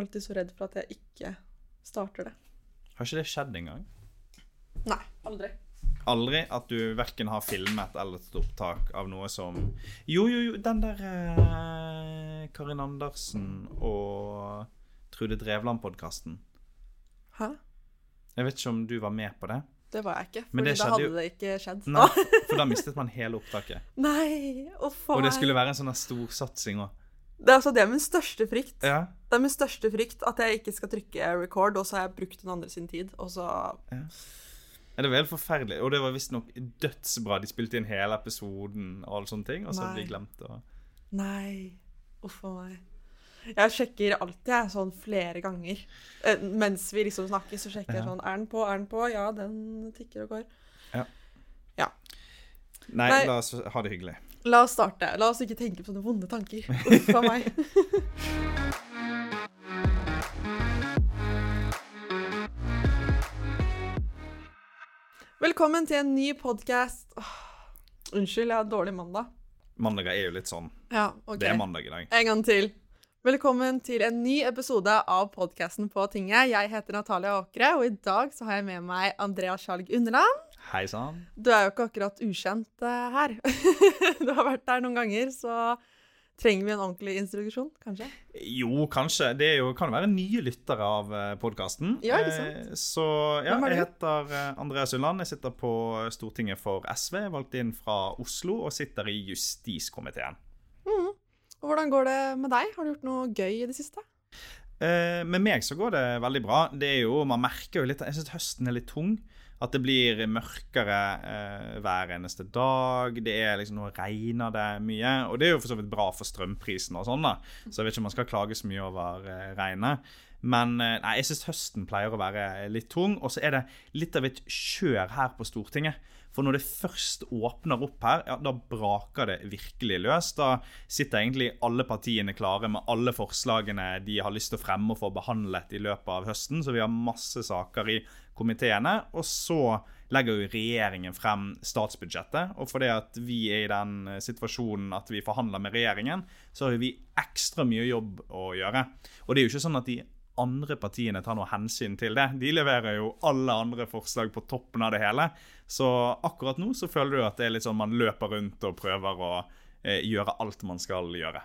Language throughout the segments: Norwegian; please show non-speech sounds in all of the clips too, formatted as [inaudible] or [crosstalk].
alltid så redd for at jeg ikke starter det. Har ikke det skjedd engang? Nei, aldri. Aldri at du verken har filmet eller tatt opptak av noe som Jo, jo, jo, den der eh, Karin Andersen og Trude Drevland-podkasten. Hæ? Jeg vet ikke om du var med på det? Det var jeg ikke, For da hadde jo- det ikke skjedd. Nei, [laughs] for da mistet man hele opptaket. Nei, å faen. Og det skulle være en sånn storsatsing òg. Det er, altså, det er min største frykt. Ja. Det er min største frykt at jeg ikke skal trykke record, og så har jeg brukt den andre sin tid, og så Ja, Det var helt forferdelig. Og det var visstnok dødsbra. De spilte inn hele episoden og alle sånne ting, og så hadde de glemt det. Nei. Uff a meg. Jeg sjekker alltid jeg, sånn flere ganger. Eh, mens vi liksom snakker, så sjekker jeg sånn Er den på? Er den på? Ja, den tikker og går. Nei, Nei. la oss ha det hyggelig. La oss starte. La oss ikke tenke på sånne vonde tanker. [laughs] Uff a meg. Velkommen til en ny podkast. Unnskyld, jeg har dårlig mandag. Mandager er jo litt sånn. Ja, OK. Det er mandag i dag. En gang til. Velkommen til en ny episode av podkasten På tinget. Jeg heter Natalia Åkre, og i dag så har jeg med meg Andrea Skjalg Underland. Hei sann. Du er jo ikke akkurat ukjent uh, her. [laughs] du har vært der noen ganger, så trenger vi en ordentlig introduksjon, kanskje? Jo, kanskje. Det er jo, kan jo være nye lyttere av podkasten. Ja, ikke sant? Så ja, jeg heter eh, Andreas Ulland. Jeg sitter på Stortinget for SV, valgt inn fra Oslo, og sitter i justiskomiteen. Og hvordan går det med deg? Har du gjort noe gøy i det siste? Eh, med meg så går det veldig bra. Det er jo, Man merker jo litt Jeg syns høsten er litt tung. At det blir mørkere eh, hver eneste dag. Det er liksom Nå regner det mye. Og det er jo for så vidt bra for strømprisen og sånn, da. Så jeg vet ikke om man skal klage så mye over eh, regnet. Men eh, nei, jeg syns høsten pleier å være litt tung. Og så er det litt av et kjør her på Stortinget. For når det først åpner opp her, ja, da braker det virkelig løs. Da sitter egentlig alle partiene klare med alle forslagene de har lyst til å fremme og få behandlet i løpet av høsten. Så vi har masse saker i komiteene. Og så legger jo regjeringen frem statsbudsjettet. Og fordi at vi er i den situasjonen at vi forhandler med regjeringen, så har vi ekstra mye jobb å gjøre. Og det er jo ikke sånn at de andre partiene tar noe hensyn til det. De leverer jo alle andre forslag på toppen av det hele. Så akkurat nå så føler du at det er litt sånn man løper rundt og prøver å eh, gjøre alt man skal gjøre.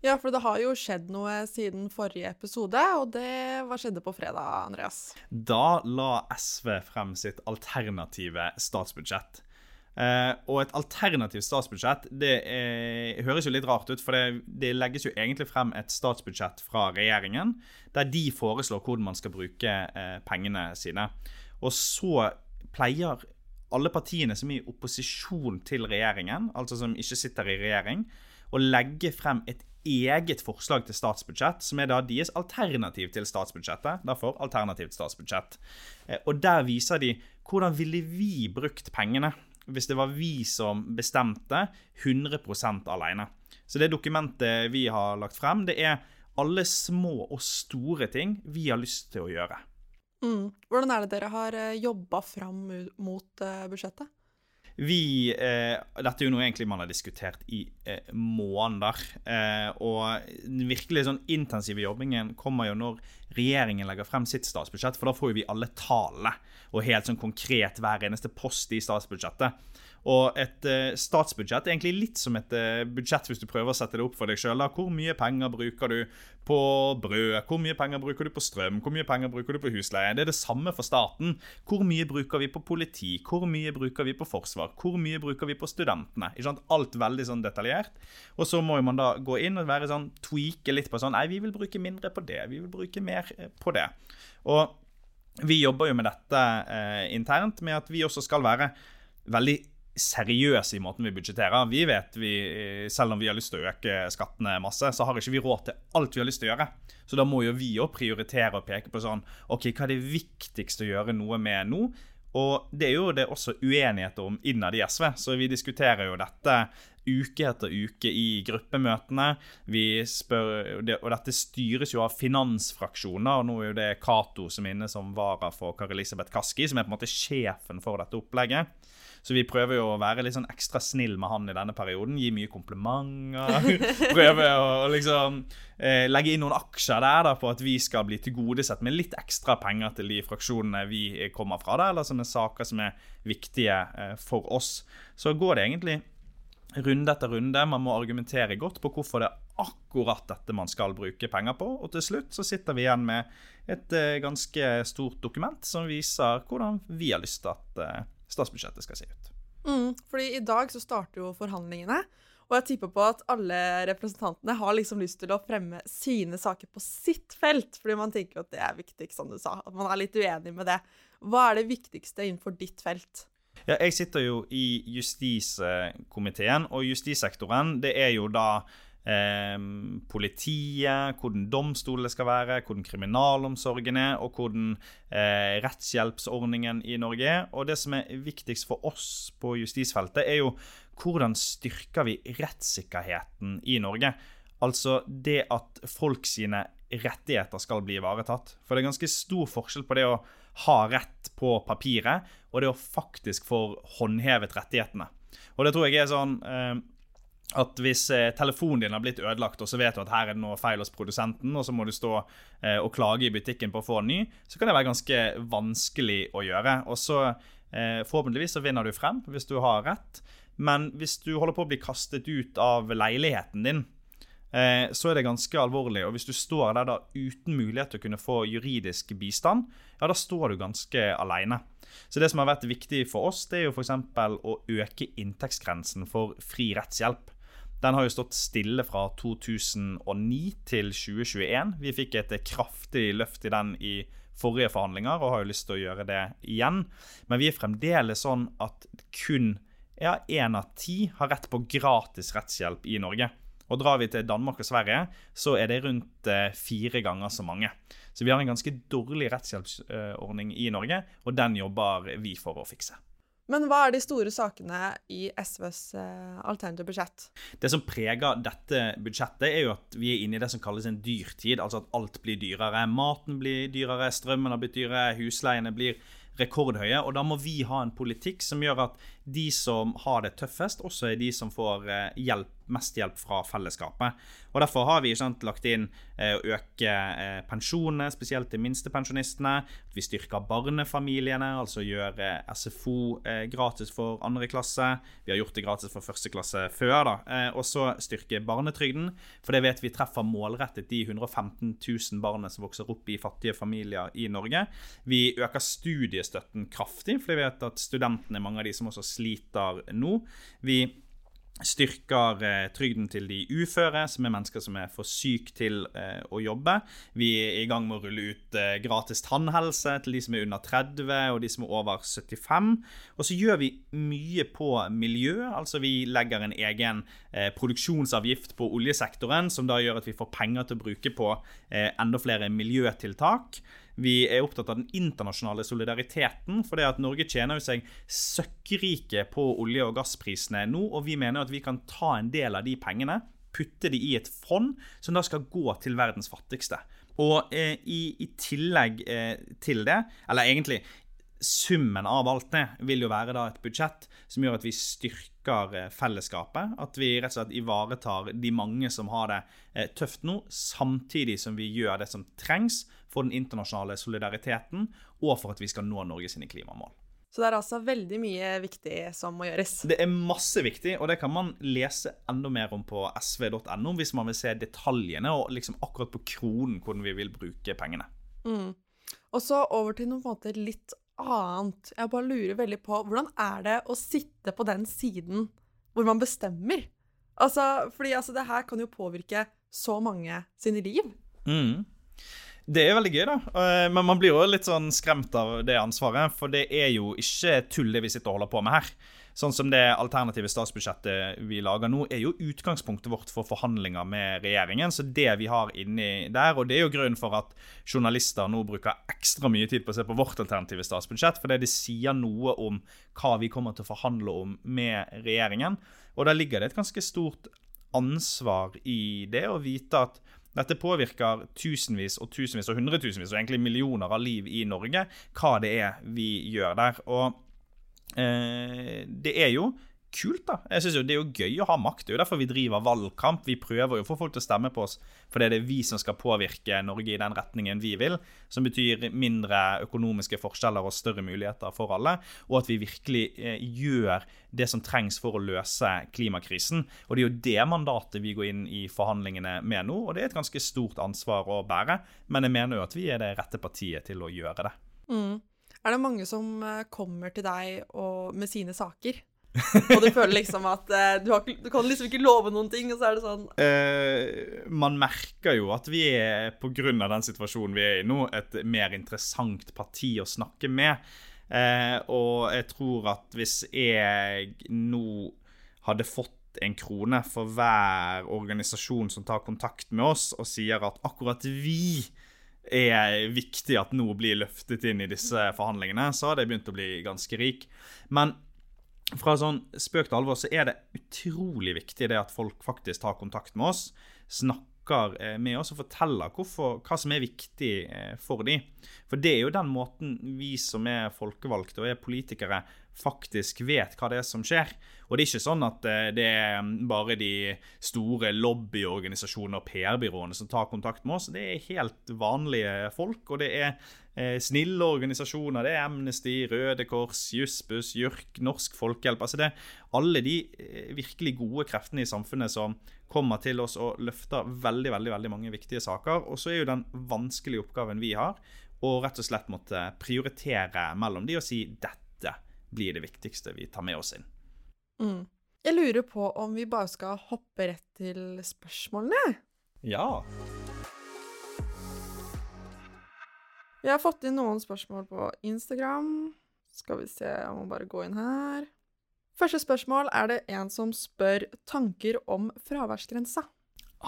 Ja, for det har jo skjedd noe siden forrige episode, og det Hva skjedde på fredag, Andreas? Da la SV frem sitt alternative statsbudsjett. Eh, og et alternativt statsbudsjett det er, høres jo litt rart ut, for det, det legges jo egentlig frem et statsbudsjett fra regjeringen, der de foreslår hvordan man skal bruke eh, pengene sine. Og så pleier alle partiene som er i opposisjon til regjeringen, altså som ikke sitter i regjering, å legge frem et eget forslag til statsbudsjett, som er da deres alternativ til statsbudsjettet. Derfor alternativt statsbudsjett. Eh, Og der viser de hvordan ville vi brukt pengene hvis det var vi som bestemte 100% alene. Så det dokumentet vi har lagt frem, det er alle små og store ting vi har lyst til å gjøre. Mm. Hvordan er det dere har jobba fram mot eh, budsjettet? Vi, eh, Dette er jo noe egentlig man har diskutert i eh, måneder. Eh, og den virkelig sånn intensive jobbingen kommer jo når regjeringen legger frem sitt statsbudsjett. For da får jo vi alle tallene, og helt sånn konkret hver eneste post i statsbudsjettet. Og et eh, statsbudsjett egentlig litt som et eh, budsjett hvis du prøver å sette det opp for deg sjøl. Hvor mye penger bruker du på brød? Hvor mye penger bruker du på strøm? Hvor mye penger bruker du på husleie? Det er det samme for staten. Hvor mye bruker vi på politi? Hvor mye bruker vi på forsvar? Hvor mye bruker vi på studentene? Ikke sant? Alt veldig sånn detaljert. Og så må man da gå inn og være sånn, tweake litt på sånn Nei, vi vil bruke mindre på det. Vi vil bruke mer eh, på det. Og vi jobber jo med dette eh, internt, med at vi også skal være veldig seriøse i måten vi budsjetterer. Vi vet vi, eh, Selv om vi har lyst til å øke skattene masse, så har ikke vi råd til alt vi har lyst til å gjøre. Så da må jo vi òg prioritere og peke på sånn OK, hva er det viktigste å gjøre noe med nå? Og det er jo det også uenighet om innad i SV, så vi diskuterer jo dette uke etter uke i gruppemøtene. Spør, og dette styres jo av finansfraksjoner, og nå er jo det Cato som er inne som vara for Kari Elisabeth Kaski, som er på en måte sjefen for dette opplegget. Så vi prøver jo å være litt sånn ekstra snill med han i denne perioden. Gi mye komplimenter. [laughs] Prøve å liksom eh, legge inn noen aksjer der da, på at vi skal bli tilgodesett med litt ekstra penger til de fraksjonene vi kommer fra, da, eller som er saker som er viktige eh, for oss. Så går det egentlig runde etter runde. Man må argumentere godt på hvorfor det er akkurat dette man skal bruke penger på. Og til slutt så sitter vi igjen med et eh, ganske stort dokument som viser hvordan vi har lyst til at eh, statsbudsjettet skal se ut. Mm, fordi i dag så starter jo forhandlingene. Og jeg tipper på at alle representantene har liksom lyst til å fremme sine saker på sitt felt. Fordi man tenker at det er viktig, som du sa. At man er litt uenig med det. Hva er det viktigste innenfor ditt felt? Ja, jeg sitter jo i justiskomiteen, og justissektoren det er jo da eh, politiet, hvordan domstolene skal være, hvordan kriminalomsorgen er, og hvordan eh, rettshjelpsordningen i Norge er. Og det som er viktigst for oss på justisfeltet, er jo hvordan styrker vi rettssikkerheten i Norge? Altså det at folk sine rettigheter skal bli ivaretatt. For det er ganske stor forskjell på det å ha rett på papiret og det å faktisk få håndhevet rettighetene. Og det tror jeg er sånn eh, at hvis eh, telefonen din har blitt ødelagt, og så vet du at her er det noe feil hos produsenten, og så må du stå eh, og klage i butikken på å få en ny, så kan det være ganske vanskelig å gjøre. Og så eh, forhåpentligvis så vinner du frem hvis du har rett. Men hvis du holder på å bli kastet ut av leiligheten din, så er det ganske alvorlig. Og hvis du står der da uten mulighet til å kunne få juridisk bistand, ja, da står du ganske aleine. Så det som har vært viktig for oss, det er jo f.eks. å øke inntektsgrensen for fri rettshjelp. Den har jo stått stille fra 2009 til 2021. Vi fikk et kraftig løft i den i forrige forhandlinger og har jo lyst til å gjøre det igjen. Men vi er fremdeles sånn at kun ja, av ti har rett på gratis rettshjelp i Norge. Og Drar vi til Danmark og Sverige, så er det rundt eh, fire ganger så mange. Så vi har en ganske dårlig rettshjelpsordning i Norge, og den jobber vi for å fikse. Men hva er de store sakene i SVs eh, alternative budsjett? Det som preger dette budsjettet, er jo at vi er inne i det som kalles en dyrtid. Altså at alt blir dyrere. Maten blir dyrere, strømmen har blitt dyrere, husleiene blir rekordhøye. Og da må vi ha en politikk som gjør at de som har det tøffest, også er de som får eh, hjelp mest hjelp fra fellesskapet. Og Derfor har vi sant, lagt inn eh, å øke eh, pensjonene, spesielt til minstepensjonistene. At vi styrker barnefamiliene, altså gjør eh, SFO gratis for andre klasse. Vi har gjort det gratis for første klasse før. Og så styrke barnetrygden, for det vet vi treffer målrettet de 115 000 barna som vokser opp i fattige familier i Norge. Vi øker studiestøtten kraftig, for vi vet at studentene er mange av de som også sliter nå. Vi styrker eh, trygden til de uføre, som er mennesker som er for syke til eh, å jobbe. Vi er i gang med å rulle ut eh, gratis tannhelse til de som er under 30 og de som er over 75. Og så gjør vi mye på miljø. altså Vi legger en egen produksjonsavgift på oljesektoren, som da gjør at vi får penger til å bruke på enda flere miljøtiltak. Vi er opptatt av den internasjonale solidariteten. For det at Norge tjener jo seg søkkrike på olje- og gassprisene nå. Og vi mener at vi kan ta en del av de pengene, putte de i et fond som da skal gå til verdens fattigste. Og eh, i, i, tillegg eh, til det, eller egentlig summen av alt det vil jo være da et budsjett som gjør at vi styrker eh, fellesskapet. At vi rett og slett ivaretar de mange som har det eh, tøft nå, samtidig som vi gjør det som trengs for den internasjonale solidariteten, og for at vi skal nå Norge sine klimamål. Så det er altså veldig mye viktig som må gjøres? Det er masse viktig, og det kan man lese enda mer om på sv.no hvis man vil se detaljene og liksom akkurat på kronen hvordan vi vil bruke pengene. Mm. Og så over til noen måter litt annet. Jeg bare lurer veldig på hvordan er det å sitte på den siden hvor man bestemmer? Altså, fordi altså, det her kan jo påvirke så mange sine liv. Mm. Det er veldig gøy, da. Eh, men man blir jo litt sånn skremt av det ansvaret. For det er jo ikke tull, det vi sitter og holder på med her. Sånn som det alternative statsbudsjettet vi lager nå, er jo utgangspunktet vårt for forhandlinger med regjeringen. Så det vi har inni der, og det er jo grunnen for at journalister nå bruker ekstra mye tid på å se på vårt alternative statsbudsjett, fordi det sier noe om hva vi kommer til å forhandle om med regjeringen. Og da ligger det et ganske stort ansvar i det å vite at dette påvirker tusenvis og tusenvis og hundretusenvis og egentlig millioner av liv i Norge, hva det er vi gjør der. Og eh, det er jo kult, da. Jeg synes jo Det er jo gøy å ha makt. Det er jo derfor vi driver valgkamp. Vi prøver jo å få folk til å stemme på oss, for det er vi som skal påvirke Norge i den retningen vi vil. Som betyr mindre økonomiske forskjeller og større muligheter for alle. Og at vi virkelig eh, gjør det som trengs for å løse klimakrisen. Og det er jo det mandatet vi går inn i forhandlingene med nå, og det er et ganske stort ansvar å bære. Men jeg mener jo at vi er det rette partiet til å gjøre det. Mm. Er det mange som eh, kommer til deg og, med sine saker? [laughs] og du føler liksom at uh, du, har, du, kan liksom ikke love noen ting, og så er det sånn uh, Man merker jo at vi er, pga. den situasjonen vi er i nå, et mer interessant parti å snakke med. Uh, og jeg tror at hvis jeg nå hadde fått en krone for hver organisasjon som tar kontakt med oss og sier at akkurat vi er viktig at nå blir løftet inn i disse forhandlingene, så hadde jeg begynt å bli ganske rik. Men fra sånn spøk til alvor så er det utrolig viktig det at folk faktisk tar kontakt med oss. Snakker eh, med oss og forteller hvorfor, hva som er viktig eh, for dem. For det er jo den måten vi som er folkevalgte og er politikere, faktisk vet hva det er som skjer. Og det er ikke sånn at eh, det er bare de store lobbyorganisasjonene og PR-byråene som tar kontakt med oss. Det er helt vanlige folk, og det er snille organisasjoner. Det er Amnesty, Røde Kors, Jussbuss, JURK, Norsk Folkehjelp. Altså det er alle de eh, virkelig gode kreftene i samfunnet som kommer til oss og løfter veldig, veldig, veldig mange viktige saker. Og så er jo den vanskelige oppgaven vi har, å rett og slett måtte prioritere mellom de og si dette blir det viktigste vi tar med oss inn. Mm. Jeg lurer på om vi bare skal hoppe rett til spørsmålene? Ja. Vi har fått inn noen spørsmål på Instagram. Skal vi se, jeg må bare gå inn her. Første spørsmål er det en som spør tanker om fraværsgrensa.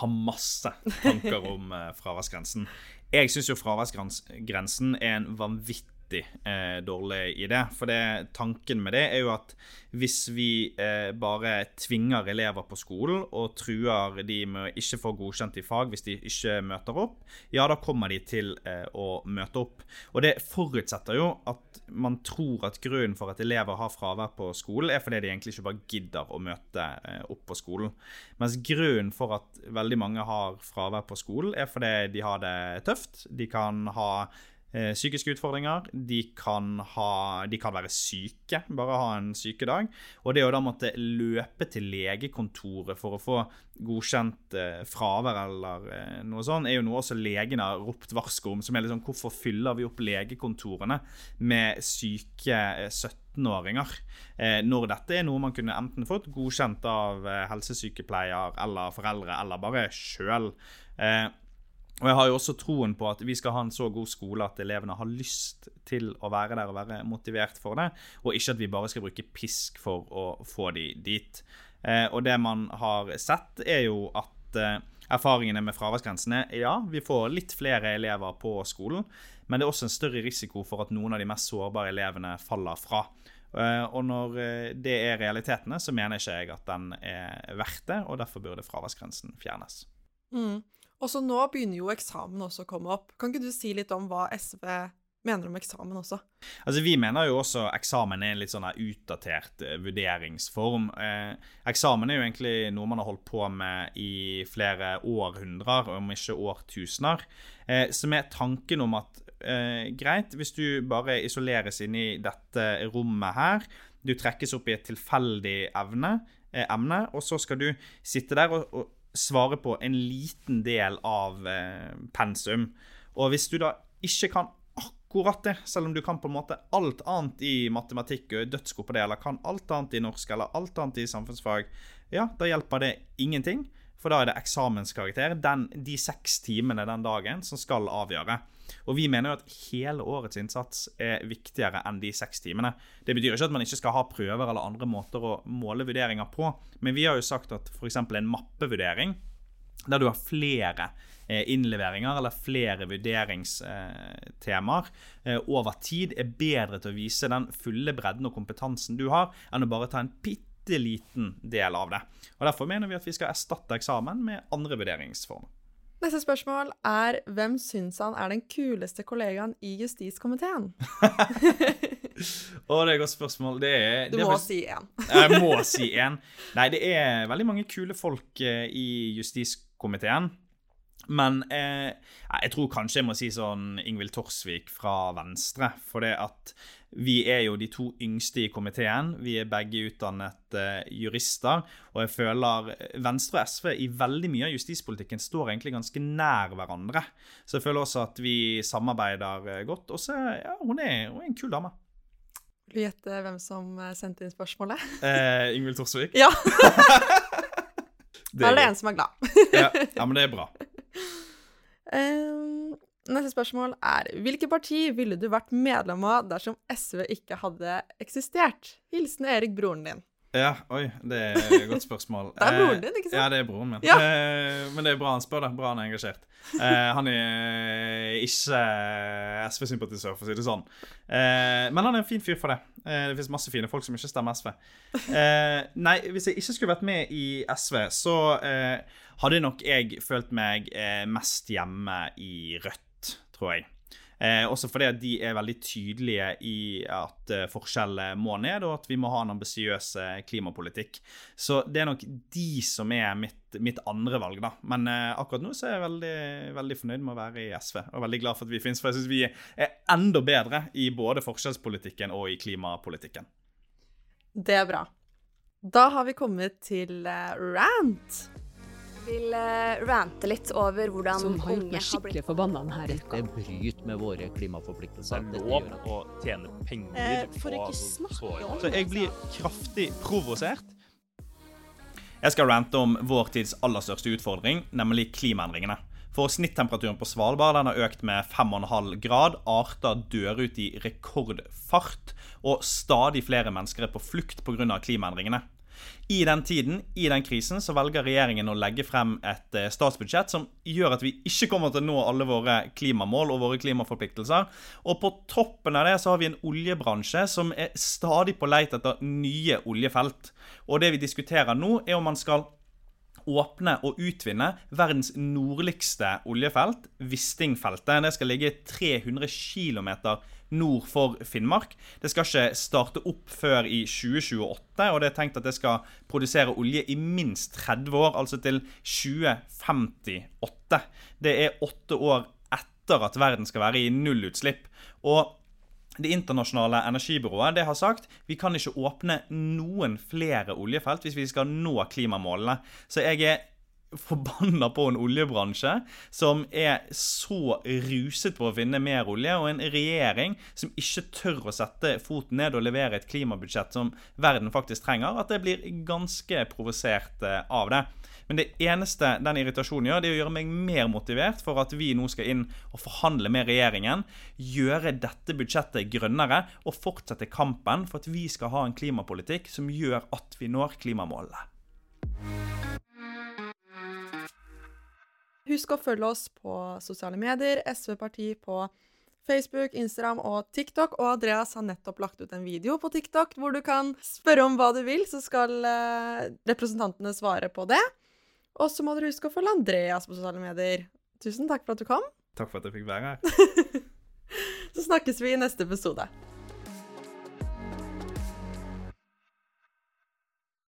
Har masse tanker om eh, fraværsgrensen. Jeg syns jo fraværsgrensen er en vanvittig vanvittig eh, dårlig idé. For det, tanken med det er jo at hvis vi eh, bare tvinger elever på skolen og truer de med å ikke få godkjent i fag hvis de ikke møter opp, ja, da kommer de til eh, å møte opp. Og det forutsetter jo at man tror at grunnen for at elever har fravær på skolen, er fordi de egentlig ikke bare gidder å møte eh, opp på skolen. Mens grunnen for at veldig mange har fravær på skolen, er fordi de har det tøft. De kan ha psykiske utfordringer. De kan, ha, de kan, være syke, bare ha en sykedag. Og det å da måtte løpe til legekontoret for å få godkjent eh, fravær eller eh, noe sånt, er jo noe også legene har ropt varsko om. som er liksom, Hvorfor fyller vi opp legekontorene med syke 17-åringer? når dette er noe man kunne enten fått godkjent av helsesykepleier eller foreldre, eller bare sjøl. Og jeg har jo også troen på at vi skal ha en så god skole at elevene har lyst til å være der og være motivert for det, og ikke at vi bare skal bruke pisk for å få de dit. Eh, og det man har sett, er jo at eh, erfaringene med fraværsgrensene Ja, vi får litt flere elever på skolen, men det er også en større risiko for at noen av de mest sårbare elevene faller fra. Eh, og når eh, det er realitetene, så mener ikke jeg at den er verdt det, og derfor burde fraværsgrensen fjernes. Mm. Og så nå begynner jo eksamen også å komme opp. Kan ikke du si litt om hva SV mener om eksamen også? Altså, Vi mener jo også eksamen er en litt sånn utdatert uh, vurderingsform. Eh, eksamen er jo egentlig noe man har holdt på med i flere århundrer, om ikke årtusener. Eh, som er tanken om at eh, greit, hvis du bare isoleres inn i dette rommet her, du trekkes opp i et tilfeldig evne, eh, emne, og så skal du sitte der og, og svare på en liten del av eh, pensum. Og hvis du da ikke kan akkurat det, selv om du kan på en måte alt annet i matematikk og er dødsgod på det, eller kan alt annet i norsk eller alt annet i samfunnsfag, ja, da hjelper det ingenting. For da er det eksamenskarakter den, de seks timene den dagen som skal avgjøre. Og vi mener jo at hele årets innsats er viktigere enn de seks timene. Det betyr ikke at man ikke skal ha prøver eller andre måter å måle vurderinger på, men vi har jo sagt at f.eks. en mappevurdering, der du har flere eh, innleveringer eller flere vurderingstemaer eh, over tid, er bedre til å vise den fulle bredden og kompetansen du har, enn å bare ta en bitte liten del av det. Og Derfor mener vi at vi skal erstatte eksamen med andre vurderingsformer. Neste spørsmål er hvem syns han er den kuleste kollegaen i justiskomiteen? Å, det er et godt spørsmål. Det er, Du det er må si én. Jeg må si én. Nei, det er veldig mange kule folk eh, i justiskomiteen. Men eh, jeg tror kanskje jeg må si sånn Ingvild Torsvik fra Venstre. For det at vi er jo de to yngste i komiteen. Vi er begge utdannet eh, jurister. Og jeg føler Venstre og SV i veldig mye av justispolitikken står egentlig ganske nær hverandre. Så jeg føler også at vi samarbeider eh, godt. Og så ja, hun er, hun er en kul dame. Vil du gjette hvem som eh, sendte inn spørsmålet? Eh, Ingvild Torsvik. [laughs] Ja, [laughs] Det er det en som er glad. ja, ja, men det er bra. Ehm, neste spørsmål er Hvilket parti ville du vært medlem av dersom SV ikke hadde eksistert? Hilsen Erik, broren din. Ja, oi, det er et [laughs] godt spørsmål. Det er broren Eh, din, ikke sant? Ja, det er broren min. Ja. Eh, men det er bra han spør, da. Bra han er engasjert. Eh, han er ikke SV-sympatisør, for å si det sånn. Men han er en fin fyr for det. Det fins masse fine folk som ikke stemmer SV. Nei, hvis jeg ikke skulle vært med i SV, så hadde nok jeg følt meg mest hjemme i Rødt, tror jeg. Eh, også fordi at de er veldig tydelige i at eh, forskjellene må ned, og at vi må ha en ambisiøs eh, klimapolitikk. Så det er nok de som er mitt, mitt andre valg, da. Men eh, akkurat nå så er jeg veldig, veldig fornøyd med å være i SV, og veldig glad for at vi finnes, for jeg syns vi er enda bedre i både forskjellspolitikken og i klimapolitikken. Det er bra. Da har vi kommet til eh, rant. Vil uh, rante litt over hvordan som har gjort meg skikkelig forbanna denne Dette uka. bryter med våre klimaforpliktelser. Det er lov å tjene penger Eh, for ikke snakke så- om- Så jeg blir kraftig provosert. Jeg skal rante om vår tids aller største utfordring, nemlig klimaendringene. For snittemperaturen på Svalbard den har økt med 5,5 grad. Arter dør ut i rekordfart, og stadig flere mennesker er på flukt pga. klimaendringene. I den tiden, i den krisen, så velger regjeringen å legge frem et eh, statsbudsjett som gjør at vi ikke kommer til å nå alle våre klimamål og våre klimaforpliktelser. Og på toppen av det så har vi en oljebransje som er stadig på leit etter nye oljefelt. Og det vi diskuterer nå, er om man skal åpne og utvinne verdens nordligste oljefelt, Wisting-feltet. Det skal ligge 300 km nord for Finnmark. Det skal ikke starte opp før i 2028, og det er tenkt at det skal produsere olje i minst 30 år, altså til 2058. Det er åtte år etter at verden skal være i nullutslipp. Og det internasjonale energibyrået det har sagt vi kan ikke åpne noen flere oljefelt hvis vi skal nå klimamålene. Så jeg er forbanna på en oljebransje som er så ruset på å finne mer olje, og en regjering som ikke tør å sette foten ned og levere et klimabudsjett som verden faktisk trenger, at jeg blir ganske provosert eh, av det. Men det eneste den irritasjonen gjør, det er å gjøre meg mer motivert for at vi nå skal inn og forhandle med regjeringen, gjøre dette budsjettet grønnere og fortsette kampen for at vi skal ha en klimapolitikk som gjør at vi når klimamålene. Husk å følge oss på sosiale medier, SV Parti på Facebook, Instagram og TikTok. Og Andreas har nettopp lagt ut en video på TikTok hvor du kan spørre om hva du vil, så skal eh, representantene svare på det. Og så må dere huske å følge Andreas på sosiale medier. Tusen takk for at du kom. Takk for at jeg fikk være her. [laughs] Så snakkes vi i neste episode.